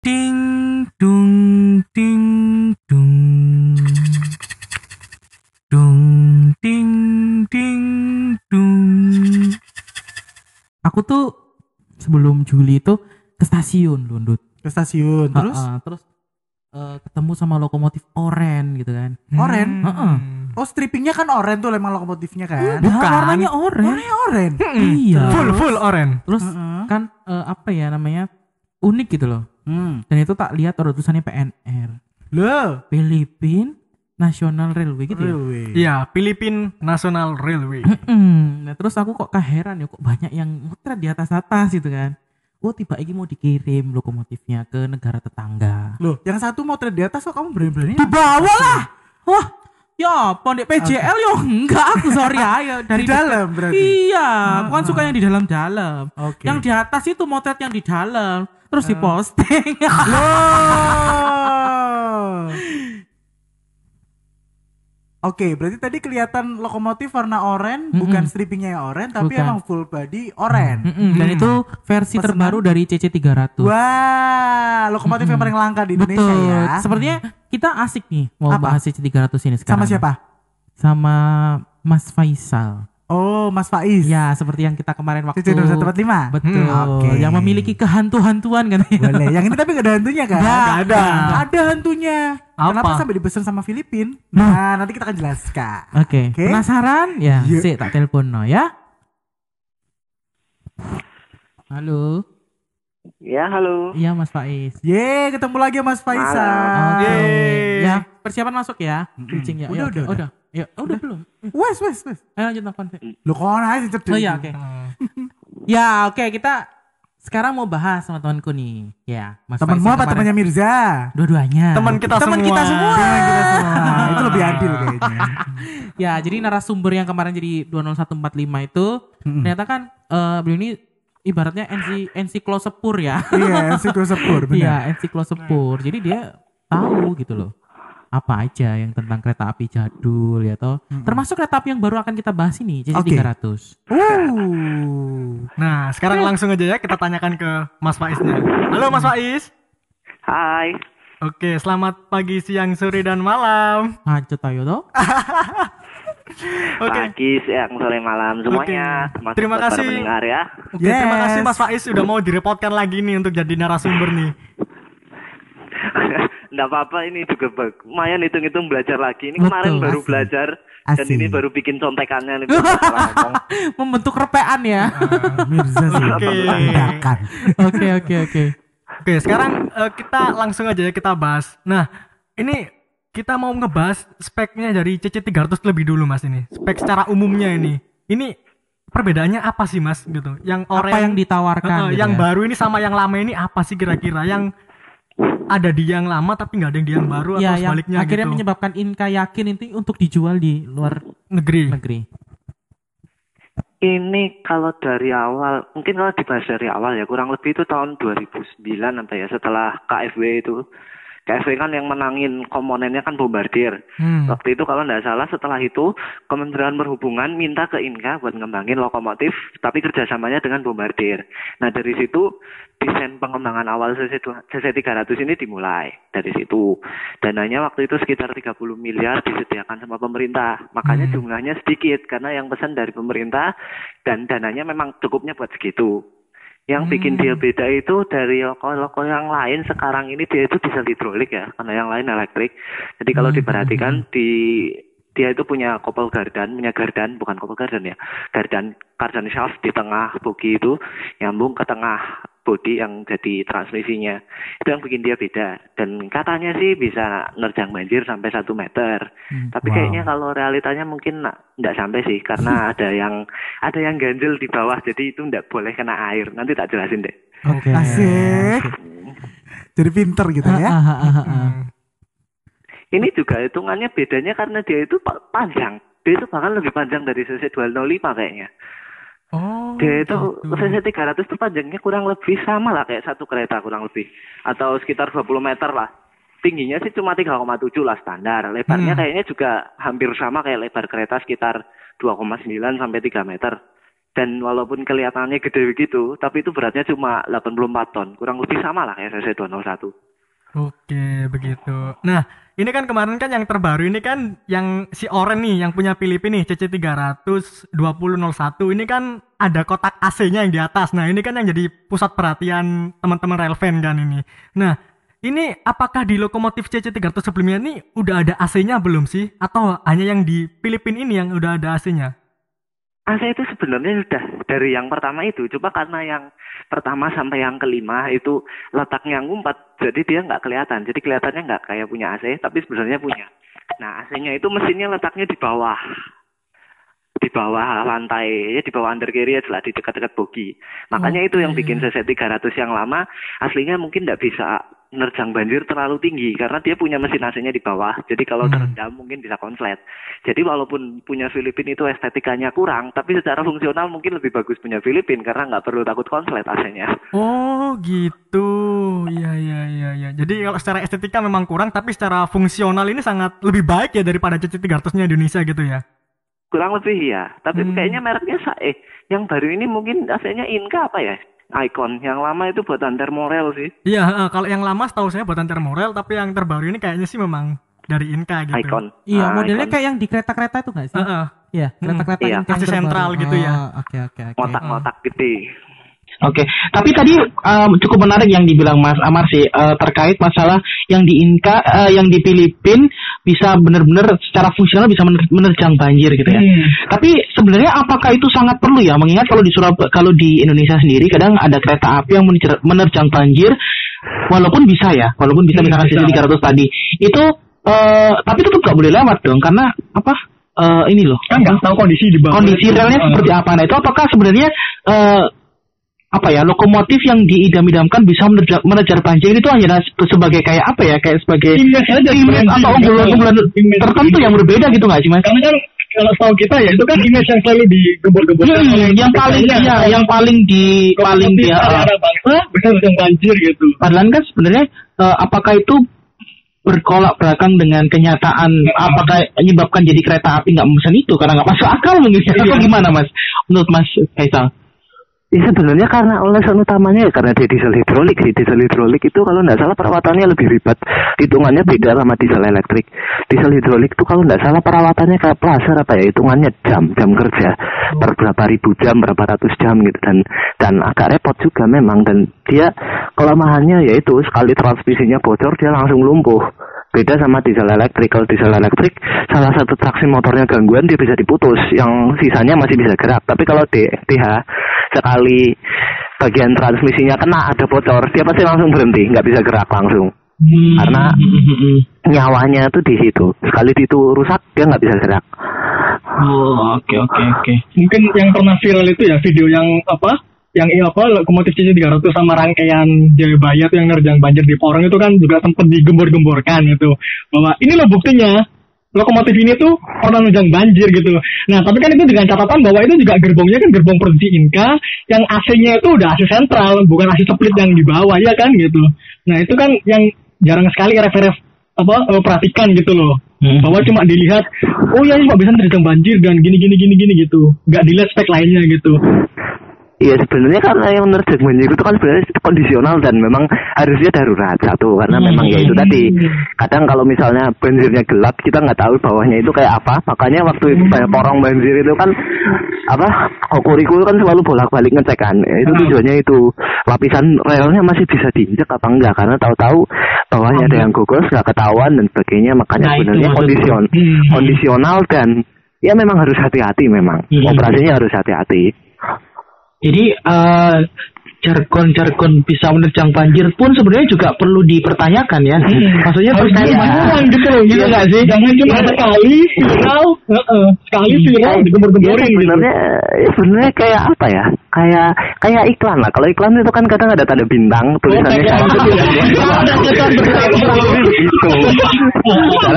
Ding dung ding dung. Dung ding ding dung. Aku tuh sebelum Juli itu ke stasiun Lundut. Ke stasiun terus Terus terus eh, ketemu sama lokomotif oren gitu kan. oren. Heeh. Oh strippingnya kan oren tuh emang lokomotifnya kan. Nah, warnanya oren. Warnanya oren. Iya. Full full oren. Terus Heeh. kan eh, apa ya namanya unik gitu loh. Hmm. Dan itu tak lihat ada tulisannya PNR. Loh. Philippine National Railway gitu ya. Railway. Iya, Philippine National Railway. Nah, terus aku kok keheran ya kok banyak yang muter di atas atas gitu kan. Oh tiba ini mau dikirim lokomotifnya ke negara tetangga. Loh, yang satu mau di atas kok kamu berani-berani? Dibawa lah. Wah, ya pondok PJL yo enggak aku sorry ayo Di dari dalam berarti. Iya, aku kan suka yang di dalam-dalam. Oke. Yang di atas itu motret yang di dalam terus diposting. Loh. Oke, berarti tadi kelihatan lokomotif warna oranye, Mm-mm. bukan strippingnya yang oranye, tapi Bukan. emang full body oranye. Mm-mm, Dan Hmm. itu versi Pesanan. terbaru dari CC 300. Wah, lokomotif yang Mm-mm. paling langka di Indonesia Betul. ya. Sepertinya kita asik nih mau Apa? bahas CC 300 ini sekarang. Sama siapa? Sama Mas Faisal. Oh, Mas Faiz. Ya, seperti yang kita kemarin waktu CC 2145. Betul. Hmm, oke. Yang memiliki kehantu-hantuan katanya. Boleh. Yang ini tapi gak ada hantunya kan? Nggak ada. Ada hantunya. Apa? Kenapa sampai dipesan sama Filipin? Nah, nanti kita akan jelaskan. Oke. Oke. Penasaran? Ya, Iya. sih tak telepon no ya. Halo. Ya, halo. Iya, Mas Faiz. Ye, ketemu lagi sama Mas Faisal. Oke. Yeay. Ya, persiapan masuk ya. Bridging ya. Udah, Ya, udah, oke. udah. Ya, oh, udah belum. Wes, wes, wes. Ayo lanjut telepon. Lo kon aja cedek. Oh iya, oke. Ya, oke, kita sekarang mau bahas sama temanku nih. Ya, Mas Temenmu apa temannya Mirza? Dua-duanya. Teman kita Teman semua. kita semua. Teman kita semua. Itu lebih adil kayaknya. Ya, jadi narasumber yang kemarin jadi 20145 itu Mm-mm. ternyata kan eh beliau ini ibaratnya ensi ensiklosepur ya. Iya, sepur, Iya, benar. ensiklosepur. Jadi dia tahu gitu loh. Apa aja yang tentang kereta api jadul ya toh. Termasuk kereta api yang baru akan kita bahas ini, JC Oke. 300. Uh. Nah, sekarang langsung aja ya kita tanyakan ke Mas Faiznya. Halo Mas Faiz. Hai. Oke, selamat pagi, siang, sore, dan malam. Lanjut ayo toh. Oke. Pagi, siang, sore, malam semuanya. Termasuk Terima kasih. pendengar ya. Oke, terima Yes. kasih Mas Faiz sudah mau direpotkan lagi nih untuk jadi narasumber nih. Enggak apa-apa ini juga lumayan hitung-hitung belajar lagi. Ini Betul, kemarin baru asik. belajar dan Asik. ini baru bikin contekannya nih. Membentuk repean ya. Mirza sih. Oke. Oke, oke, oke. Oke, sekarang eh, kita langsung aja ya kita bahas. Nah, ini kita mau ngebahas speknya dari CC300 lebih dulu Mas ini. Spek secara umumnya ini. Ini perbedaannya apa sih Mas gitu? Yang Apa oranye yang ditawarkan Heeh, gitu yang ya? baru ini sama yang lama ini apa sih kira-kira yang ada di yang lama tapi nggak ada yang di yang baru Ya, atau yang sebaliknya akhirnya gitu menyebabkan Inka yakin itu untuk dijual di luar negeri. negeri. Ini kalau dari awal, mungkin kalau dibahas dari awal ya, kurang lebih itu tahun 2009 apa ya, setelah KFW itu. KFW kan yang menangin komponennya kan bombardir. Hmm. Waktu itu kalau nggak salah setelah itu Kementerian Perhubungan minta ke Inka buat ngembangin lokomotif tapi kerjasamanya dengan bombardir. Nah dari situ desain pengembangan awal CC, CC 300 ini dimulai dari situ. Dananya waktu itu sekitar 30 miliar disediakan sama pemerintah. Makanya Hmm. jumlahnya sedikit karena yang pesan dari pemerintah dan dananya memang cukupnya buat segitu. Yang bikin Hmm. dia beda itu dari loko-loko yang lain sekarang ini dia itu diesel hidrolik ya, karena yang lain elektrik. Jadi kalau Hmm. diperhatikan di dia itu punya kopel gardan, punya gardan, bukan kopel gardan ya, gardan gardan shaft di tengah bogi itu nyambung ke tengah bodi yang jadi transmisinya. Itu yang bikin dia beda. Dan katanya sih bisa nerjang banjir sampai satu meter. Hmm, Tapi wow. kayaknya kalau realitanya mungkin nggak sampai sih, karena ada yang ada yang ganjel di bawah, jadi itu nggak boleh kena air. Nanti tak jelasin deh. Oke. Asik. Jadi pinter gitu Ah, ya. ah, ah, ah, ah. Hmm. Ini juga hitungannya bedanya karena dia itu pa- panjang. Dia itu bahkan lebih panjang dari CC 205 kayaknya. Oh. Dia itu gitu. CC 300 itu panjangnya kurang lebih sama lah kayak satu kereta kurang lebih. Atau sekitar 20 meter lah. Tingginya sih cuma 3,7 lah standar. Lebarnya Hmm. kayaknya juga hampir sama kayak lebar kereta sekitar 2,9 sampai 3 meter. Dan walaupun kelihatannya gede begitu, tapi itu beratnya cuma 84 ton. Kurang lebih sama lah kayak CC201. Oke, begitu. Nah, ini kan kemarin kan yang terbaru ini kan yang si Oren nih yang punya Filipin nih CC300 2001 ini kan ada kotak AC-nya yang di atas. Nah, ini kan yang jadi pusat perhatian teman-teman Relven kan ini. Nah, ini apakah di lokomotif CC300 sebelumnya ini udah ada AC-nya belum sih? Atau hanya yang di Filipin ini yang udah ada AC-nya? AC itu sebenarnya sudah dari yang pertama itu, coba karena yang pertama sampai yang kelima itu letaknya ngumpat, jadi dia nggak kelihatan. Jadi kelihatannya nggak kayak punya AC, tapi sebenarnya punya. Nah AC-nya itu mesinnya letaknya di bawah, di bawah lantai, ya di bawah undercarriage lah, di dekat-dekat bogi. Makanya itu yang bikin CC 300 yang lama aslinya mungkin nggak bisa menerjang banjir terlalu tinggi karena dia punya mesin AC-nya di bawah. Jadi kalau terendam mungkin bisa konslet. Jadi walaupun punya Filipin itu estetikanya kurang, tapi secara fungsional mungkin lebih bagus punya Filipin karena nggak perlu takut konslet AC-nya. Oh, gitu. Iya, iya, iya, iya. Jadi kalau secara estetika memang kurang, tapi secara fungsional ini sangat lebih baik ya daripada CC300-nya Indonesia gitu ya. Kurang lebih ya. Tapi Hmm. kayaknya mereknya Sae. Yang baru ini mungkin AC-nya Inka apa ya? Icon. Yang lama itu buatan Thermorel sih. Iya, eh, kalau yang lama setahu saya buatan Thermorel, tapi yang terbaru ini kayaknya sih memang dari Inka gitu. Icon. Iya, Ah, modelnya Icon. kayak yang di kereta-kereta itu nggak sih? Heeh. Iya, kereta-kereta Iya. yang kayak Aksi terbaru. sentral gitu ya. Oh, Oke, oke, oke. Ngotak-ngotak gede. Oke, tapi tadi um, cukup menarik yang dibilang Mas Amar sih uh, terkait masalah yang di Inka, uh, yang di Filipin bisa benar-benar secara fungsional bisa mener- menerjang banjir gitu ya. Tapi sebenarnya apakah itu sangat perlu ya? Mengingat kalau di Surab kalau di Indonesia sendiri kadang ada kereta api yang menerjang, menerjang banjir, walaupun bisa ya, walaupun bisa misalkan sisi 300 tadi. Itu, uh, tapi tetap nggak boleh lewat dong karena apa? Uh, ini loh kan nggak tahu kondisi di bawah. Kondisi realnya Eh, seperti apa. Nah itu apakah sebenarnya eh, apa ya lokomotif yang diidam-idamkan bisa menejar, menejar banjir itu hanya se- sebagai kayak apa ya kayak sebagai atau unggulan-unggulan tertentu yang berbeda gitu nggak sih mas? karena kan kalau tahu kita ya itu kan image yang selalu digembur-gemburkan. Hmm, oleh yang paling kapitanya. ya, yang paling di paling dia bangsa bisa banjir gitu. Padahal kan sebenarnya eh, apakah itu berkolak belakang dengan kenyataan apakah menyebabkan jadi kereta api nggak memesan itu? Karena nggak masuk akal mungkin. Atau gimana mas? Menurut mas Faisal? Ya sebenarnya karena alasan utamanya ya karena dia diesel hidrolik sih. Diesel hidrolik itu kalau nggak salah perawatannya lebih ribet. Hitungannya beda sama diesel elektrik. Diesel hidrolik itu kalau nggak salah perawatannya kayak plaser apa ya hitungannya jam jam kerja per berapa ribu jam berapa ratus jam gitu dan dan agak repot juga memang dan dia kelemahannya yaitu sekali transmisinya bocor dia langsung lumpuh. Beda sama diesel elektrik. Kalau diesel elektrik, salah satu traksi motornya gangguan dia bisa diputus, yang sisanya masih bisa gerak. Tapi kalau D- DH sekali bagian transmisinya kena ada bocor, dia pasti langsung berhenti, nggak bisa gerak langsung. Karena nyawanya tuh di situ. Sekali itu rusak, dia nggak bisa gerak. Oh oke oke oke. mungkin yang pernah viral itu ya video yang apa yang ini apa lokomotif CC 300 sama rangkaian Jayabaya tuh yang nerjang banjir di Porong itu kan juga sempat digembor-gemborkan itu bahwa ini loh buktinya lokomotif ini tuh pernah nerjang banjir gitu. Nah tapi kan itu dengan catatan bahwa itu juga gerbongnya kan gerbong produksi Inka yang AC-nya itu udah AC sentral bukan AC split yang di bawah ya kan gitu. Nah itu kan yang jarang sekali referensi apa eh, perhatikan gitu loh bahwa cuma dilihat oh ya ini cuma bisa nerjang banjir dan gini gini gini gini gitu nggak dilihat spek lainnya gitu Iya sebenarnya karena yang menerjang banjir itu kan sebenarnya kondisional dan memang harusnya darurat satu. Karena memang ya itu tadi. kadang kalau misalnya banjirnya gelap kita nggak tahu bawahnya itu kayak apa. Makanya waktu itu banyak porong banjir itu kan apa kokuriku kan selalu bolak balik ngecek kan. Itu tujuannya itu. Lapisan relnya masih bisa diinjak apa enggak? Karena tahu-tahu bawahnya ada yang gogos nggak ketahuan dan sebagainya. Makanya Nah, sebenarnya maksudku. kondision Hmm. kondisional dan ya memang harus hati-hati memang. Hmm. operasinya harus hati-hati Jadi eh, jargon-jargon bisa menerjang banjir pun sebenarnya juga perlu dipertanyakan ya. Maksudnya harus diperhatikan gitu loh Gitu nggak sih? jangan cuma sekali viral sekali viral Ya, digembor-gemborin gitu. sebenarnya ya sebenarnya kayak apa ya? Kayak kayak iklan lah. Kalau iklan itu kan kadang ada tanda bintang tulisannya kayak gitu.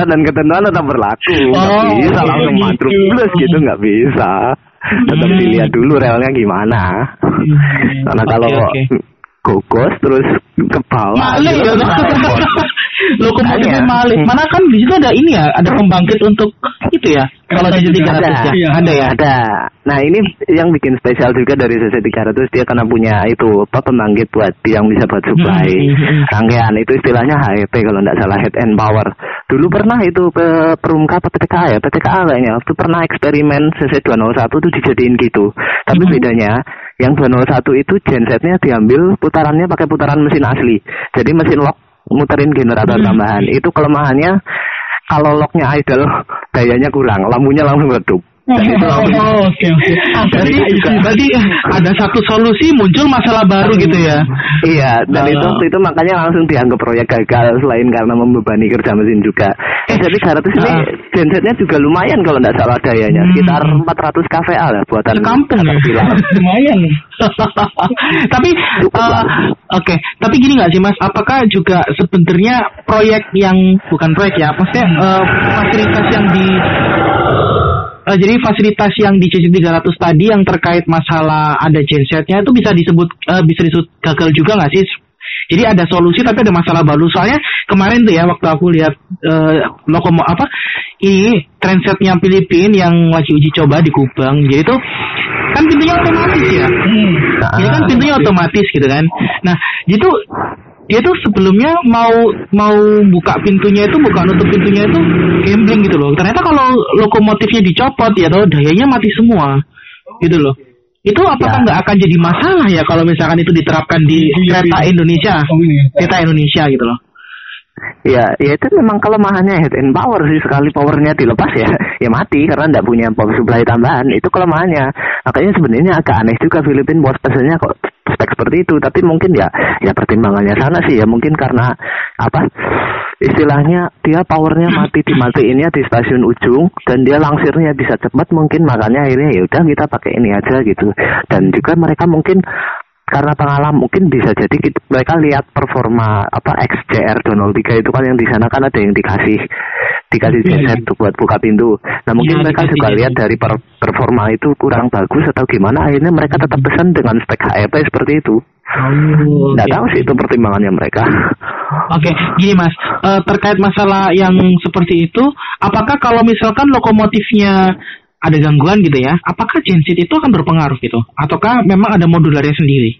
Dan ketentuan tetap berlaku. Oh, gitu. langsung mantruk plus gitu nggak bisa tetap dilihat dulu relnya gimana karena kalau oke. gogos terus ke bawah Maling gitu, ya. Makanya. Malik. Hmm. Mana kan di situ ada ini ya, ada pembangkit untuk itu ya. Kalau juga 300 ya. Iya. Ada ya. Ada. Nah ini yang bikin spesial juga dari CC 300 dia karena punya itu apa pembangkit buat yang bisa buat supply Hmm, hmm, hmm. rangkaian itu istilahnya HEP kalau nggak salah head and power. Dulu pernah itu ke Perumka PTKA ya PTKA kayaknya itu pernah eksperimen CC 201 tuh dijadiin gitu. Tapi Hmm. bedanya yang 201 itu gensetnya diambil putarannya pakai putaran mesin asli. Jadi mesin lock muterin generator Hmm. tambahan. Itu kelemahannya kalau locknya idle dayanya kurang, lampunya langsung redup. Itu Oh, oke oke. Berarti, juga. berarti ada satu solusi muncul masalah baru gitu ya. Iya, dan Ah. itu waktu itu makanya langsung dianggap proyek gagal selain karena membebani kerja mesin juga. Eh, jadi 300 ini Ah. gensetnya juga lumayan kalau nggak salah dayanya, Hmm. sekitar 400 kVA lah buatan Sekampung ya? Lumayan. tapi eh, oke, tapi gini nggak sih Mas? Apakah juga sebenarnya proyek yang bukan proyek ya, maksudnya eh, fasilitas yang di eh, jadi fasilitas yang di CC 300 tadi yang terkait masalah ada gensetnya itu bisa disebut eh, bisa disebut gagal juga nggak sih? Jadi ada solusi tapi ada masalah baru. Soalnya kemarin tuh ya waktu aku lihat eh, lokomo apa ini transetnya Filipina yang lagi uji coba di Kubang. Jadi tuh kan pintunya otomatis ya. Ini kan pintunya otomatis gitu kan. Nah, itu dia tuh sebelumnya mau mau buka pintunya itu buka nutup pintunya itu gambling gitu loh. Ternyata kalau lokomotifnya dicopot ya tuh dayanya mati semua. Gitu loh. Itu apakah Ya. nggak akan jadi masalah ya kalau misalkan itu diterapkan di kereta Indonesia? Oh. Kereta Indonesia gitu loh. Ya, ya itu memang kelemahannya head and power sih sekali powernya dilepas ya, ya mati karena nggak punya power supply tambahan. Itu kelemahannya. Makanya sebenarnya agak aneh juga Filipin buat pesennya kok spek seperti itu. Tapi mungkin ya, ya pertimbangannya sana sih ya mungkin karena apa istilahnya dia powernya mati dimatiin di stasiun ujung dan dia langsirnya bisa cepat mungkin makanya akhirnya ya udah kita pakai ini aja gitu. Dan juga mereka mungkin karena pengalaman mungkin bisa jadi kita, mereka lihat performa apa XJR 203 itu kan yang di sana kan ada yang dikasih dikasih Iya, genset tuh buat buka pintu. Nah mungkin Iya, mereka dikasih juga genset. lihat dari per- performa itu kurang bagus atau gimana akhirnya mereka tetap pesan dengan spek HEP seperti itu. Oh, Nggak tahu sih itu pertimbangannya mereka. Oke, gini mas, Eh, terkait masalah yang seperti itu, apakah kalau misalkan lokomotifnya ada gangguan gitu ya, apakah genset itu akan berpengaruh gitu? Ataukah memang ada modularnya sendiri?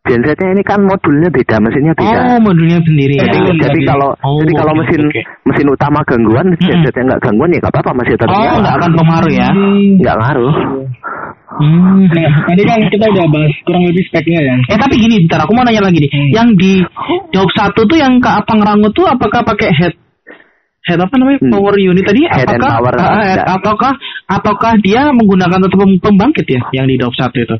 Gensetnya ini kan modulnya beda, mesinnya beda. Oh, modulnya sendiri ya. Jadi, jadi kalau Oh, jadi kalau mesin oke. mesin utama gangguan, gensetnya nggak gangguan ya nggak apa-apa masih tetap Oh, nyala. nggak akan pengaruh ya? nggak ngaruh. Hmm. Nah, tadi kan kita udah bahas kurang lebih speknya ya. Eh tapi gini, bentar aku mau nanya lagi nih. Yang di Jawab satu tuh yang ke Apang Rango tuh apakah pakai head head apa namanya Hmm. power unit tadi? Head apakah power, ah, head- enggak. ataukah ataukah dia menggunakan tetap pem- pembangkit ya yang di Jawab satu itu?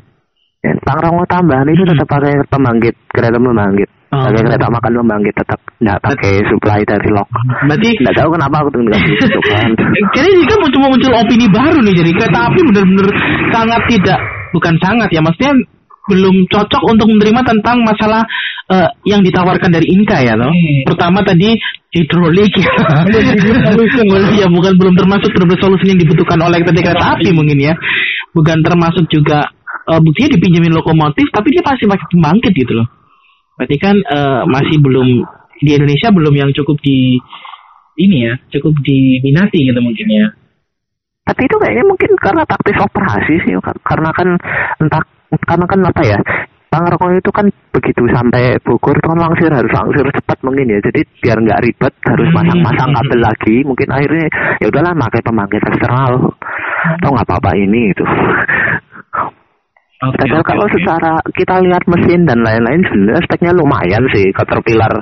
Ya, tambahan itu tetap pakai pembangkit, kereta pembangkit. Oh. Pakai kereta makan pembangkit tetap nggak pakai supply dari lock. Berarti Nggak tahu kenapa aku tuh nggak gitu kan. jadi ini kan muncul muncul opini baru nih jadi kereta api benar-benar sangat tidak bukan sangat ya maksudnya belum cocok untuk menerima tentang masalah eh, yang ditawarkan dari Inka ya loh. Hmm. Pertama tadi hidrolik ya. ya bukan belum termasuk benar solusi yang dibutuhkan oleh PT kereta api mungkin ya. Bukan termasuk juga eh, buktinya dipinjemin lokomotif tapi dia pasti pakai pembangkit gitu loh. Berarti kan eh, masih belum di Indonesia belum yang cukup di ini ya, cukup diminati gitu mungkin ya. Tapi itu kayaknya mungkin karena taktis operasi sih, Kar- karena kan entah karena kan apa ya. Pangrango itu kan begitu sampai Bogor itu kan langsir harus langsir cepat mungkin ya. Jadi biar nggak ribet harus Hmm. masang-masang kabel lagi. Mungkin akhirnya ya udahlah pakai pembangkit eksternal. Atau nggak apa-apa ini itu. Padahal oke, kalau oke. secara kita lihat mesin dan lain-lain sebenarnya speknya lumayan sih. Caterpillar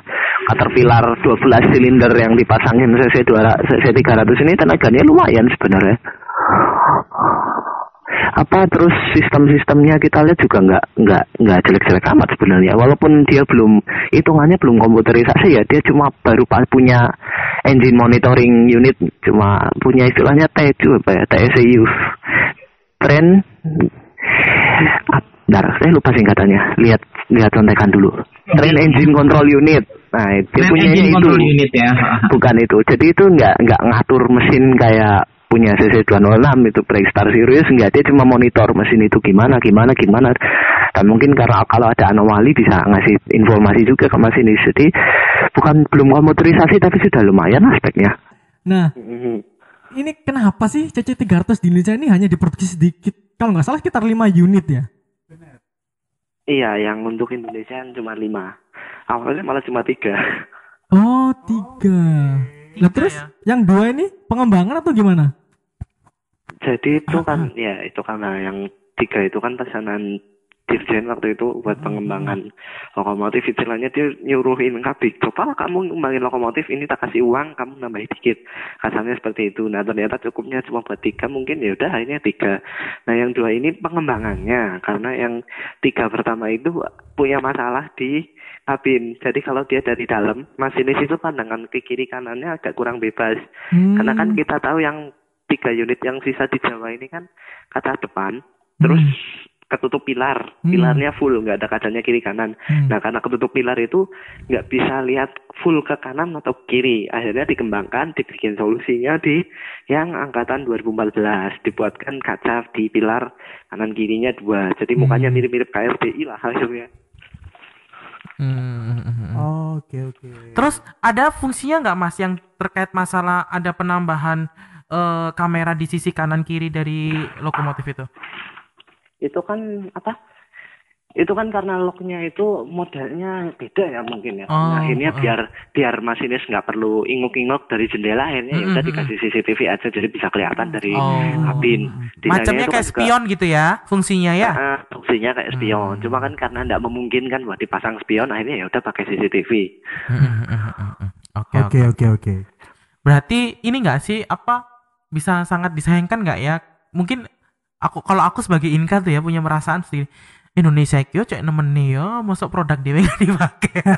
Caterpillar 12 silinder yang dipasangin CC 200 CC 300 ini tenaganya lumayan sebenarnya. Apa terus sistem-sistemnya kita lihat juga nggak nggak nggak jelek-jelek amat sebenarnya. Walaupun dia belum hitungannya belum komputerisasi ya, dia cuma baru punya engine monitoring unit, cuma punya istilahnya TECU apa ya, TSEU. Tren Bentar, saya lupa singkatannya. Lihat lihat contekan dulu. Train Engine Control Unit. Nah, dia Train punya itu. unit ya. Bukan itu. Jadi itu nggak nggak ngatur mesin kayak punya CC 206 itu Breakstar Sirius nggak dia cuma monitor mesin itu gimana gimana gimana dan mungkin karena kalau ada anomali bisa ngasih informasi juga ke masinis jadi bukan belum komuterisasi tapi sudah lumayan aspeknya. Nah, Mhm. ini kenapa sih CC300 di Indonesia ini hanya diproduksi sedikit? Kalau nggak salah sekitar 5 unit ya. Iya, yang untuk Indonesia yang cuma lima. Awalnya malah cuma tiga. Oh, tiga. Nah Tiga terus ya. yang dua ini pengembangan atau gimana? Jadi itu kan, ya itu karena yang tiga itu kan pesanan Dirjen waktu itu buat pengembangan lokomotif. Istilahnya dia nyuruhin kabik coba kamu ngembangin lokomotif ini tak kasih uang kamu nambahin dikit. Kasarnya seperti itu. Nah ternyata cukupnya cuma buat tiga mungkin ya udah akhirnya tiga. Nah yang dua ini pengembangannya karena yang tiga pertama itu punya masalah di kabin jadi kalau dia dari dalam masinis itu pandangan ke kiri kanannya agak kurang bebas Hmm. karena kan kita tahu yang tiga unit yang sisa di Jawa ini kan kaca depan, terus ketutup pilar, Hmm. pilarnya full, nggak ada kacanya kiri kanan. Hmm. Nah karena ketutup pilar itu nggak bisa lihat full ke kanan atau kiri, akhirnya dikembangkan, dibikin solusinya di yang angkatan 2014, dibuatkan kaca di pilar kanan kirinya dua, jadi mukanya Hmm. mirip-mirip KRDI lah hasilnya. Hmm. Oke oke. Terus ada fungsinya nggak mas yang terkait masalah ada penambahan eh, kamera di sisi kanan kiri dari lokomotif itu? itu kan apa itu kan karena locknya itu modelnya beda ya mungkin ya Oh, nah akhirnya oh. biar biar masinis nggak perlu inguk-inguk dari jendela akhirnya ya udah Mm, mm, dikasih CCTV aja jadi bisa kelihatan dari Oh. kabin Macamnya kayak kan juga, spion gitu ya fungsinya ya? ah, fungsinya kayak spion Hmm. cuma kan karena nggak memungkinkan buat dipasang spion akhirnya ya udah pakai CCTV Oke oke. Oke oke oke. Berarti ini nggak sih apa bisa sangat disayangkan nggak ya? Mungkin aku kalau aku sebagai Inka tuh ya punya perasaan sih Indonesia kyo cek nemen nih ya masuk produk dia nggak dipakai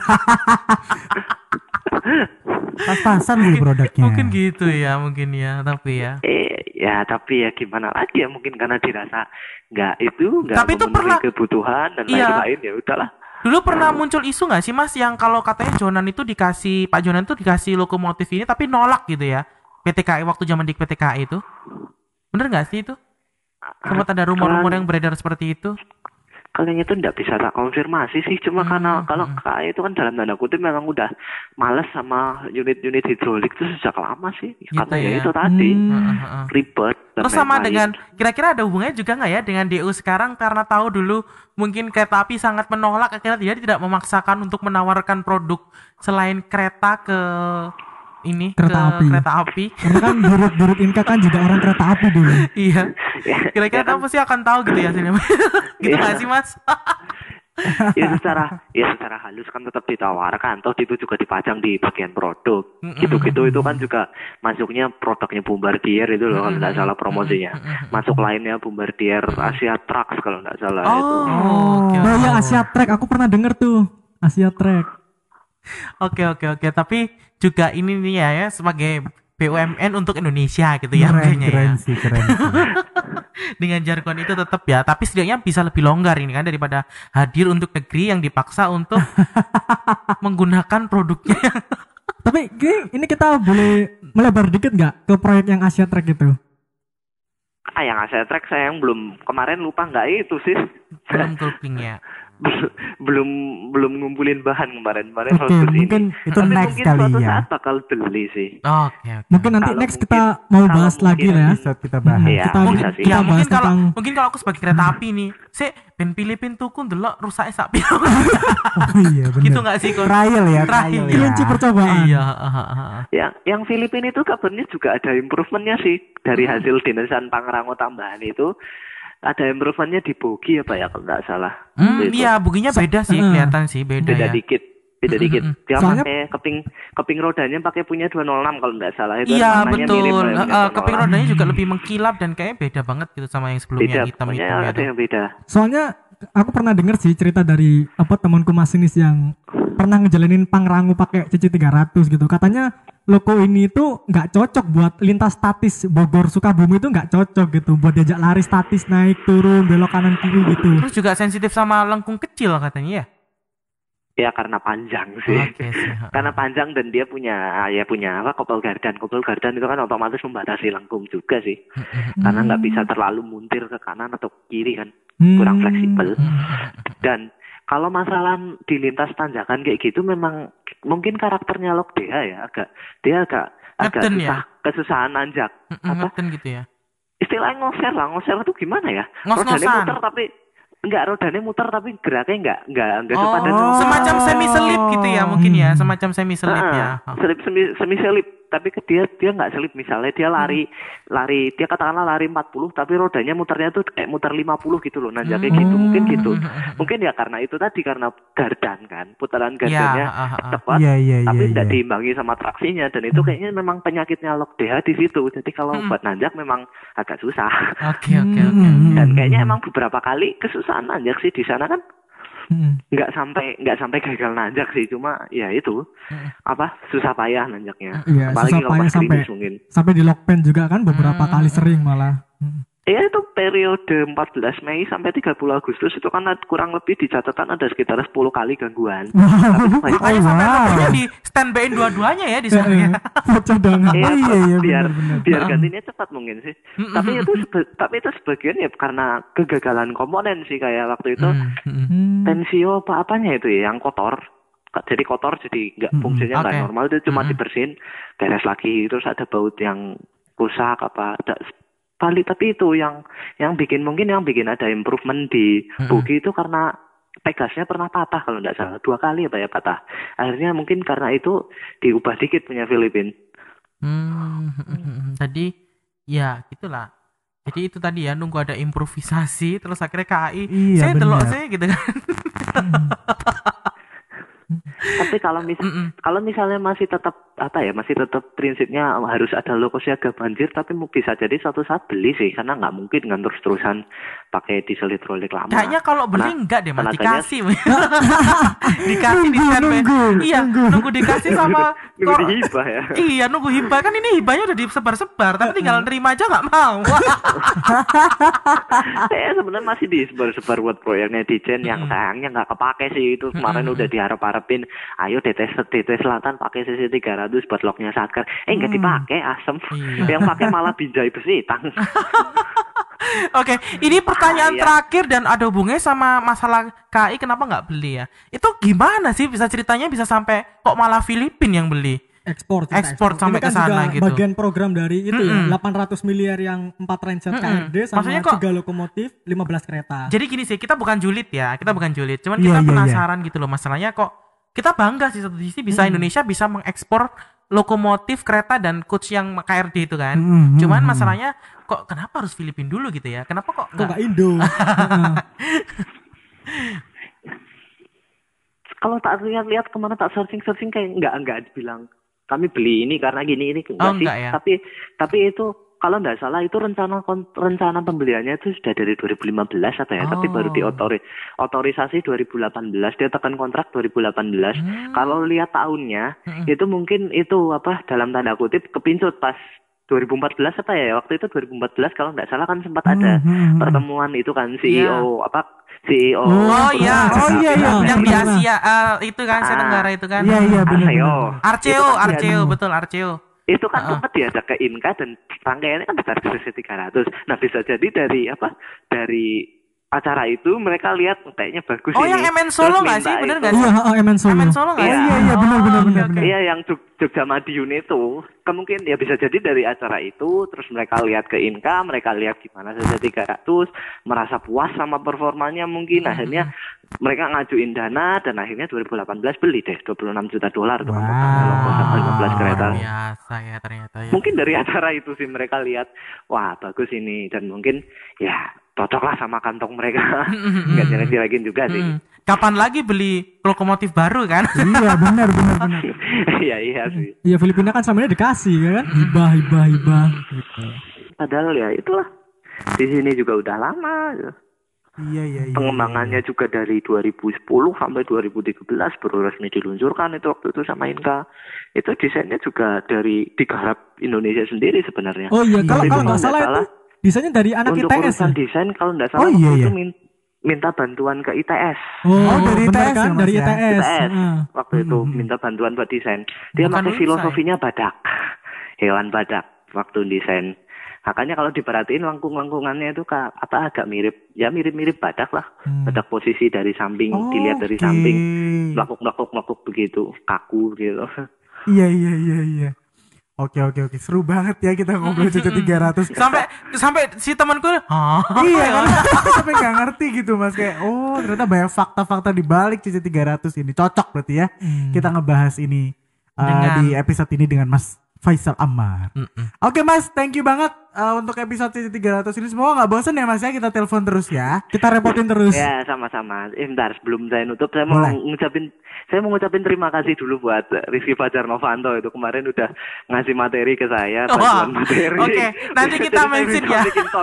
Pas-pasan gitu produknya. mungkin gitu ya mungkin ya tapi ya. Eh ya tapi ya gimana lagi ya mungkin karena dirasa nggak itu nggak Tapi itu memenuhi pernah- kebutuhan dan Iya. lain-lain ya udahlah. Dulu pernah muncul isu nggak sih mas yang kalau katanya Jonan itu dikasih Pak Jonan itu dikasih lokomotif ini tapi nolak gitu ya? PTKI waktu zaman di PTKI itu. Bener nggak sih itu? Sempat ada rumor-rumor yang beredar seperti itu kalian itu nggak bisa tak konfirmasi sih cuma Hmm, karena kalau hmm. KAI itu kan dalam tanda kutip memang udah males sama unit-unit hidrolik itu sejak lama sih karena ya ya. itu tadi Hmm. Heeh, heeh. ribet Terus sama dengan kira-kira ada hubungannya juga nggak ya dengan DU sekarang karena tahu dulu mungkin kereta api sangat menolak akhirnya dia tidak memaksakan untuk menawarkan produk selain kereta ke ini Kereta ke api. kereta api. Karena kan Burut-Burut Inka kan juga orang kereta api dulu. iya. Ya, Kira-kira ya apa sih akan tahu gitu ya sini. gitu Iya. nggak sih Mas? ya secara ya secara halus kan tetap ditawarkan toh itu juga dipajang di bagian produk gitu-gitu itu kan juga masuknya produknya Bombardier itu loh kalau nggak salah promosinya masuk lainnya Bombardier Asia Trucks kalau nggak salah itu Oh, oke. Oh ya Asia Trek, aku pernah denger tuh. Asia Trek. Oke oke oke, tapi juga ini nih ya, ya sebagai BUMN untuk Indonesia gitu ya keren ya. keren sih keren. sih. dengan jargon itu tetap ya tapi setidaknya bisa lebih longgar ini kan daripada hadir untuk negeri yang dipaksa untuk menggunakan produknya Tapi ini, ini kita boleh melebar dikit nggak ke proyek yang Asia Trek itu? ah yang Asia Track saya yang belum kemarin lupa nggak itu sih belum groupingnya belum belum ngumpulin bahan kemarin kemarin Oke, harus ini. mungkin itu Tapi next mungkin kali suatu ya. saat bakal beli sih oke oke Mungkin nanti Kalau next mungkin- kita mau kalau bahas lagi ya. Bisa kita bahas. Iya, kita bisa sih. kita ya bahas mungkin kalau tentang mungkin kalau aku sebagai kereta api nih sih ben Filipin tuku ndelok rusaknya sak piro Oh iya benar. gitu nggak sih kok Trial ya, Trial. trial ya. kelinci percobaan. iya ah, ah, ah. yang yang Filipina itu kabarnya juga ada improvementnya sih dari hasil dinesan Pangrango tambahan itu ada improvementnya di bogi apa ya kalau nggak salah Hmm, Itu. iya buginya beda sih Heeh. kelihatan sih beda, beda ya dikit beda Mm, dikit mm, mm. dia Soalnya- pakai keping keping rodanya pakai punya 206 kalau nggak salah itu Iya betul. mirip Eh, punya eh, keping 206. rodanya juga lebih mengkilap dan kayaknya beda banget gitu sama yang sebelumnya beda yang hitam pokoknya hitam ya. ada yang beda Soalnya aku pernah denger sih cerita dari apa temanku masinis yang pernah ngejalanin pangrango pakai CC 300 gitu. Katanya loko ini itu nggak cocok buat lintas statis Bogor Sukabumi itu nggak cocok gitu buat diajak lari statis naik turun belok kanan kiri gitu. Terus juga sensitif sama lengkung kecil katanya ya. ya karena panjang sih ha. karena panjang dan dia punya ya punya apa kopel gardan kopel gardan itu kan otomatis membatasi lengkung juga sih karena nggak bisa terlalu muntir ke kanan atau ke kiri kan Hmm. kurang fleksibel dan kalau masalah di lintas tanjakan kayak gitu memang mungkin karakternya Lok DH ya agak dia agak agak Ngeden susah kesusahan nanjak. Apa? gitu ya. istilahnya ngoser lah ngoser itu gimana ya? Ngos-ngosan. rodanya muter tapi enggak rodanya muter tapi geraknya enggak enggak enggak Oh, sepadan semacam semi selip gitu ya mungkin ya, semacam semi selip Ah, ya. Selip semi, semi selip tapi ke dia dia nggak selip misalnya dia lari Hmm. lari dia katakanlah lari 40 tapi rodanya muternya tuh kayak muter 50 gitu loh nanjaknya gitu mungkin gitu Hmm. mungkin ya karena itu tadi karena gardan kan putaran Ya, gardannya ah, ah, ah. cepat Iya, iya, tapi tidak iya. diimbangi sama traksinya dan itu kayaknya memang penyakitnya lok DH di situ jadi kalau Hmm. buat nanjak memang agak susah Oke, oke, oke. Hmm. dan kayaknya emang beberapa kali kesusahan nanjak sih di sana kan Hmm. nggak sampai nggak sampai gagal nanjak sih cuma ya itu apa susah payah nanjaknya Iya, apalagi susah kalau payah sampai mungkin sampai di lockpen juga kan beberapa Hmm. kali sering malah. Hmm. Iya itu periode 14 Mei sampai 30 Agustus itu kan kurang lebih di catatan ada sekitar 10 kali gangguan. Tapi itu banyak- Makanya Oh, sampai wow. di standby-in dua-duanya ya di sana ya. Iya, Oh iya iya biar benar-benar. biar gantinya cepat mungkin sih. tapi itu tapi itu sebagian ya karena kegagalan komponen sih kayak waktu itu Hmm, hmm. Hmm. tensio apa apanya itu ya yang kotor. Jadi kotor jadi nggak Mm-mm. fungsinya nggak Oke. normal itu cuma dibersihin beres lagi terus ada baut yang rusak apa ada balik tapi itu yang yang bikin mungkin yang bikin ada improvement di bugi itu karena Pegasnya pernah patah kalau nggak salah dua kali apa ya patah akhirnya mungkin karena itu diubah dikit punya Filipin Hmm, hmm, hmm, hmm. tadi ya gitulah. Jadi itu tadi ya nunggu ada improvisasi terus akhirnya KAI Iya, saya delok benar. sih gitu kan. tapi kalau mis Mm-mm. kalau misalnya masih tetap apa ya masih tetap prinsipnya harus ada logo siaga banjir tapi bisa jadi suatu saat beli sih karena nggak mungkin kan terus terusan pakai diesel hidrolik lama Kayaknya kalau beli Karena enggak deh mas dikasih. dikasih di Nunggu, standby. nunggu, Iya, nunggu dikasih sama nunggu kor- dihibah ya Iya nunggu hibah kan ini hibahnya udah disebar-sebar tapi tinggal nerima aja nggak mau. saya sebenarnya masih disebar-sebar buat proyeknya Dijen yang sayangnya nggak kepake sih itu kemarin udah diharap-harapin ayo DT DT Selatan pakai CC 300 buat locknya Saker eh nggak dipakai asem Iya. yang pakai malah binjai besi tang Oke, ini pertanyaan Ah, iya. terakhir dan ada hubungannya sama masalah KI kenapa nggak beli ya? Itu gimana sih bisa ceritanya bisa sampai kok malah Filipin yang beli? ekspor kita Ekspor sampai Ini kan ke sana gitu. bagian program dari itu Mm-mm. ya 800 miliar yang 4 transit Mm-mm. KRD sama Maksudnya kok- 3 lokomotif 15 kereta Jadi gini sih, kita bukan julid ya, kita bukan julid. Cuman Iya, kita iya, penasaran gitu loh masalahnya kok kita bangga sih satu sisi bisa Hmm. Indonesia bisa mengekspor lokomotif kereta dan coach yang KRD itu kan. Hmm, hmm, Cuman hmm. masalahnya kok kenapa harus Filipin dulu gitu ya? Kenapa kok kok nggak? nggak Indo kalau tak lihat-lihat ke mana tak searching-searching kayak nggak nggak dibilang kami beli ini karena gini ini enggak Oh, sih enggak ya? tapi tapi itu kalau nggak salah itu rencana rencana pembeliannya itu sudah dari 2015 apa ya tapi Oh. baru diotori otorisasi 2018 dia tekan kontrak 2018 Hmm. kalau lihat tahunnya Mm-mm. itu mungkin itu apa dalam tanda kutip kepincut pas 2014 apa ya waktu itu 2014 kalau nggak salah kan sempat ada Hmm, hmm, hmm. pertemuan itu kan CEO apa CEO Oh iya, Oh, iya, iya, yang di. Asia eh, itu kan Asia Ah. Tenggara itu kan. iya iya benar Arceo. Arceo, kan Arceo, betul Arceo. Itu kan sempat diajak ke Inka dan rangkaiannya kan besar CC 300 nah bisa jadi dari apa? Dari acara itu mereka lihat kayaknya bagus Oh ini yang MN Solo nggak sih? Bener nggak sih? iya oh, MN Solo MN Solo nggak oh, sih? iya iya benar Oh, benar benar benar Iya yang Jog- Jogja Madiun itu kemungkinan ya bisa jadi dari acara itu terus mereka lihat ke Inka mereka lihat gimana saja 300 merasa puas sama performanya mungkin Hmm. akhirnya mereka ngajuin dana dan akhirnya 2018 beli deh 26 juta dolar tuh Wow. logo sama 15 kereta biasa ya ternyata ya. mungkin dari acara itu sih mereka lihat wah bagus ini dan mungkin ya cocok lah sama kantong mereka. Nggak jelek-jelekin juga sih. Hmm. Kapan lagi beli lokomotif baru kan? iya benar benar benar. Iya iya sih. Iya Filipina kan sama ini dikasih ya kan? Hibah hibah hibah. Gitu padahal ya itulah. Di sini juga udah lama. Ya. iya iya iya. Pengembangannya juga dari 2010 sampai 2013 baru resmi diluncurkan itu waktu itu sama Inka. Itu desainnya juga dari digarap Indonesia sendiri sebenarnya. Oh iya kalau kalau nggak salah itu desainnya dari anak untuk ITS ya? urusan desain kalau nggak salah Oh, waktu iya, itu iya. min- minta bantuan ke ITS Oh, dari bener ITS kan? Mas, Dari ya? ITS. ITS Heeh. waktu itu Hmm, hmm. minta bantuan buat desain dia Bukan pakai filosofinya badak hewan badak waktu desain Makanya kalau diperhatiin lengkung-lengkungannya itu apa agak mirip, ya mirip-mirip badak lah. Hmm. Badak posisi dari samping, dilihat dari Oke. samping, melakuk-melakuk-melakuk begitu, kaku gitu. Iya iya iya iya. Oke oke oke. Seru banget ya kita ngobrol CC 300. sampai sampai si temanku Hah? iya. Karena aku sampai nggak ngerti gitu mas. Kayak oh ternyata banyak fakta-fakta di balik CC 300 ini. Cocok berarti ya kita ngebahas ini uh, Dengan- di episode ini dengan Mas Faisal Ammar. Mm-mm. Oke mas, thank you banget uh, untuk episode CC 300 ini semua nggak bosan ya mas ya kita telepon terus ya, kita repotin terus. Ya sama-sama. Eh, bentar sebelum saya nutup saya mau Boleh. ngucapin saya mau ngucapin terima kasih dulu buat Rizky Fajar Novanto itu kemarin udah ngasih materi ke saya Wah, bantuan materi. oke, nanti kita mention ya. bikin.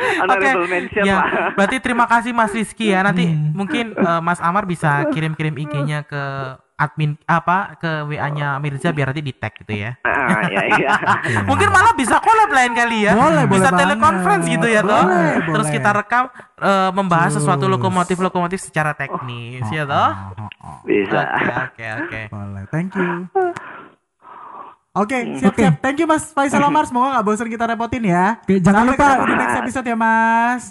Honorable mention ya, lah. berarti terima kasih Mas Rizky ya. Nanti mungkin eh, Mas Amar bisa kirim-kirim IG-nya ke admin apa ke WA-nya Mirza biar nanti di tag gitu ya. Ah, ya, ya. Mungkin malah bisa collab lain kali ya. Boleh, bisa boleh telekonferensi banget. gitu ya toh. Boleh, Terus boleh. kita rekam eh, membahas sesuatu Terus. lokomotif-lokomotif secara teknis ya toh. Oh, oh, oh. Bisa. Oke oke oke. Boleh, thank you. Oke, siap-siap. Thank you Mas Faisal Omar. Semoga nggak bosan kita repotin ya. Oke, jangan Sampai lupa- di next episode ya Mas.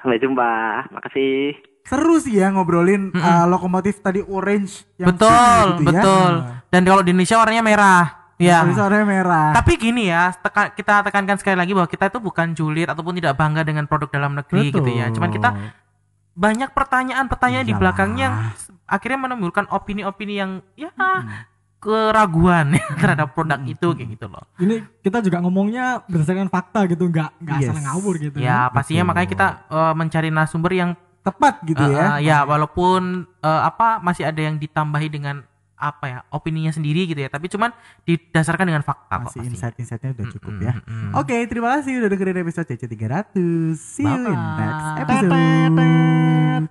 Sampai jumpa. Makasih. Seru sih ya ngobrolin uh, lokomotif tadi orange yang Betul, gitu ya. betul. Dan kalau di Indonesia warnanya merah. Ya. Warnanya merah. Tapi gini ya, teka- kita tekankan sekali lagi bahwa kita itu bukan julid ataupun tidak bangga dengan produk dalam negeri Betul. gitu ya. Cuman kita banyak pertanyaan-pertanyaan di belakangnya yang akhirnya menimbulkan opini-opini yang ya keraguan ya terhadap produk itu kayak gitu loh. Ini kita juga ngomongnya berdasarkan fakta gitu, nggak nggak Yes. asal ngawur gitu. Ya pastinya betul. makanya kita eh, mencari narasumber yang Tepat gitu eh, ya. eh, ya walaupun eh, apa masih ada yang ditambahi dengan apa ya opininya sendiri gitu ya. Tapi cuman didasarkan dengan fakta kok Masih pastinya. insight-insightnya udah cukup Mm, ya. mm, mm. Oke, terima kasih udah dengerin episode CC 300. See you in next episode.